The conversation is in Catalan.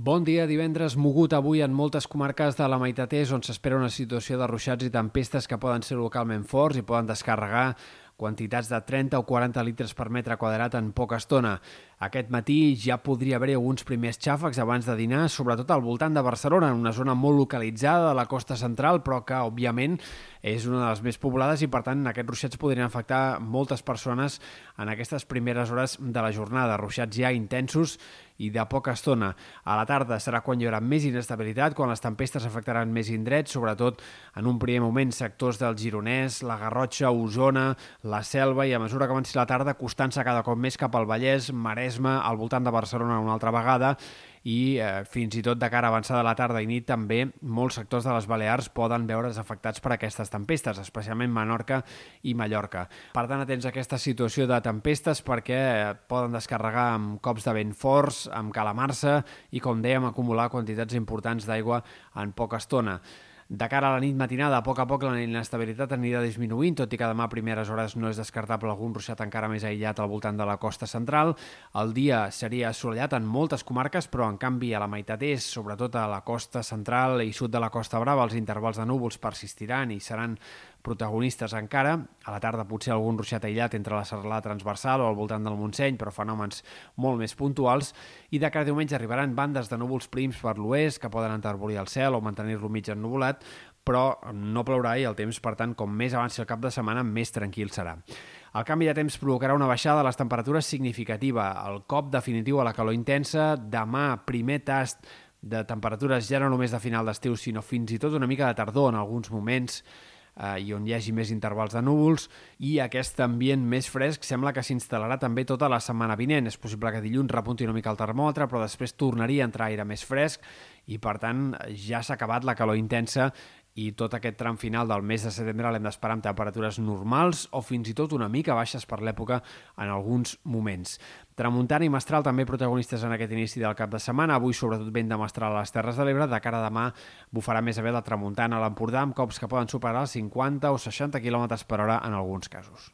Bon dia, divendres mogut avui en moltes comarques de la meitat est on s'espera una situació de ruixats i tempestes que poden ser localment forts i poden descarregar quantitats de 30 o 40 litres per metre quadrat en poca estona. Aquest matí ja podria haver alguns primers xàfecs abans de dinar, sobretot al voltant de Barcelona, en una zona molt localitzada de la costa central, però que, òbviament, és una de les més poblades i, per tant, aquests ruixats podrien afectar moltes persones en aquestes primeres hores de la jornada. Ruixats ja intensos i de poca estona. A la tarda serà quan hi haurà més inestabilitat, quan les tempestes afectaran més indrets, sobretot en un primer moment sectors del Gironès, la Garrotxa, Osona, la Selva i a mesura que avanci la tarda acostant-se cada cop més cap al Vallès, Maresme, al voltant de Barcelona una altra vegada i eh, fins i tot de cara avançada la tarda i nit també molts sectors de les Balears poden veure's afectats per aquestes tempestes, especialment Menorca i Mallorca. Per tant, atents a aquesta situació de tempestes perquè eh, poden descarregar amb cops de vent forts, amb calamarsa i, com dèiem, acumular quantitats importants d'aigua en poca estona. De cara a la nit matinada, a poc a poc la inestabilitat anirà disminuint, tot i que demà a primeres hores no és descartable algun ruixat encara més aïllat al voltant de la costa central. El dia seria assolellat en moltes comarques, però en canvi a la meitat est, sobretot a la costa central i sud de la Costa Brava, els intervals de núvols persistiran i seran protagonistes encara. A la tarda potser algun ruixat aïllat entre la serralada transversal o al voltant del Montseny, però fenòmens molt més puntuals. I de cara a diumenge arribaran bandes de núvols prims per l'oest que poden enterbolir el cel o mantenir-lo mig ennuvolat, però no plourà i el temps, per tant, com més avanci el cap de setmana, més tranquil serà. El canvi de temps provocarà una baixada de les temperatures significativa, el cop definitiu a la calor intensa, demà primer tast de temperatures ja no només de final d'estiu, sinó fins i tot una mica de tardor en alguns moments, eh, i on hi hagi més intervals de núvols i aquest ambient més fresc sembla que s'instal·larà també tota la setmana vinent. És possible que dilluns repunti una mica el termòmetre, però després tornaria a entrar aire més fresc i, per tant, ja s'ha acabat la calor intensa i tot aquest tram final del mes de setembre l'hem d'esperar amb temperatures normals o fins i tot una mica baixes per l'època en alguns moments. Tramuntana i Mestral també protagonistes en aquest inici del cap de setmana. Avui, sobretot, vent de Mestral a les Terres de l'Ebre. De cara a demà bufarà més a bé la tramuntana a l'Empordà amb cops que poden superar els 50 o 60 km per hora en alguns casos.